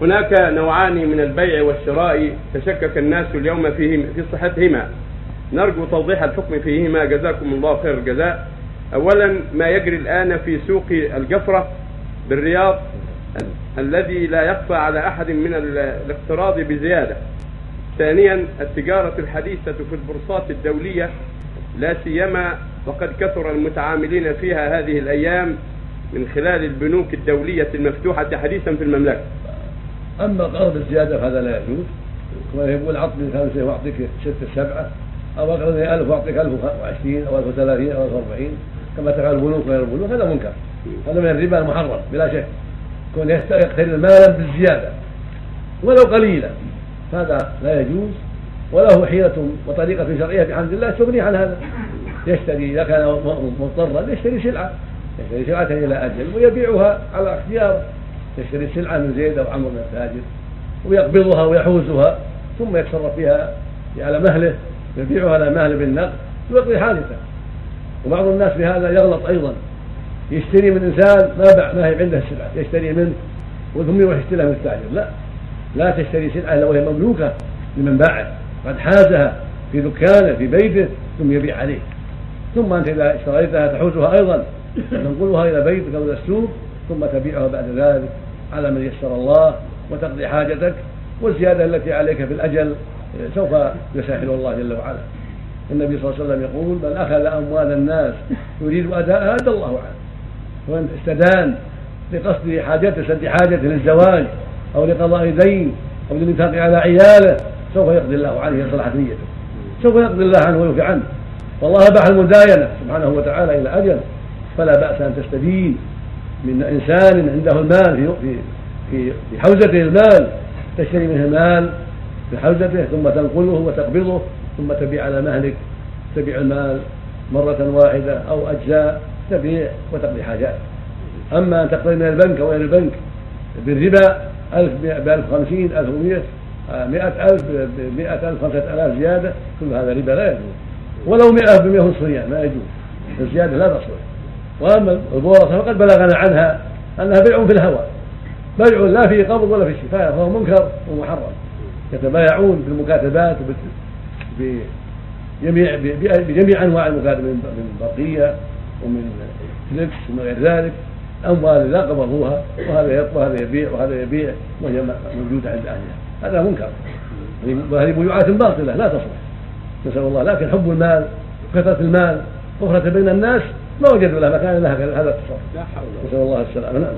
هناك نوعان من البيع والشراء تشكك الناس اليوم فيه في صحتهما. نرجو توضيح الحكم فيهما. جزاكم الله خير الجزاء. اولا ما يجري الآن في سوق الجفرة بالرياض الذي لا يخفى على أحد من الاقتراض بزيادة. ثانيا التجارة الحديثة في البورصات الدولية لا سيما وقد كثر المتعاملين فيها هذه الأيام من خلال البنوك الدولية المفتوحة حديثا في المملكة. أما قرض الزيادة فهذا لا يجوز. كما يقول عطني خمسه وأعطيك ستة سبعة أو اقرضني 1000 وأعطيك 1020 أو 1030 أو 1040 كما تفعل البنوك وغير البنوك هذا منكر. هذا من الربا المحرم بلا شك. كون يقترض المال بالزيادة ولو قليلا هذا لا يجوز. وله حيلة وطريقة شرعية بحمد الله تغني عن هذا. يشتري إذا كان مضطرا يشتري سلعة يشتري سلعة إلى أجل ويبيعها على اختياره يشتري سلعة من زيد أو عمرو من التاجر ويقبضها ويحوزها ثم يتصرف فيها على مهله يبيعها على مهله بالنقد ويقضي حاجته وبعض الناس في هذا يغلط أيضا. يشتري من إنسان ما باع ما هي عنده السلعة يشتري منه ثم يروح يشتريها من التاجر. لا لا تشتري سلعة إلا وهي مملوكة لمن باعها. قد حازها في دكانه في بيته ثم يبيع عليه. ثم أنت إذا اشتريتها تحوزها أيضا. تنقلها إلى بيتك أو إلى السوق ثم تبيعها بعد ذلك. على من يسر الله وتقضي حاجتك والزيادة التي عليك في الأجل سوف يسهل الله جل وعلا. النبي صلى الله عليه وسلم يقول من أخذ أموال الناس يريد أداءها أدى الله عنه. ومن استدان لقصد حاجته سد حاجته للزواج أو لقضاء دين أو للإنفاق على عياله سوف يقضي الله عنه يصلح نيته. سوف يقضي الله عنه ويوفي عنه. والله اباح المداينة سبحانه وتعالى إلى أجل فلا بأس أن تستدين. من إنسان عنده المال في في في, حوزته المال تشتري منه المال في حوزته ثم تنقله وتقبضه ثم تبيع على مهلك تبيع المال مرة واحدة أو أجزاء تبيع وتقضي حاجات. أما أن تقضي من البنك أو غير البنك بالربا ألف بألف خمسين ألف ومئة مئة ألف مئة ألف خمسة ألاف زيادة كل هذا ربا لا يجوز. ولو مئة بمئة نصف ما يجوز. الزيادة لا تصلح. وأما البورصة فقد بلغنا عنها أنها بيع في الهوى بيع لا في قبض ولا في شفاء فهو منكر ومحرم. يتبايعون بالمكاتبات بجميع بجميع أنواع المكاتبه من بقية ومن فليكس ومن غير ذلك. أموال لا قبضوها وهذا وهذا يبيع وهذا يبيع وهي موجودة عند أهلها. هذا منكر. وهذه بيوعات باطلة لا تصلح نسأل الله لكن حب المال وكثره المال وفرة بين الناس ما وجدوا لها مكان لها هذا التصرف نسأل الله السلامة. نعم.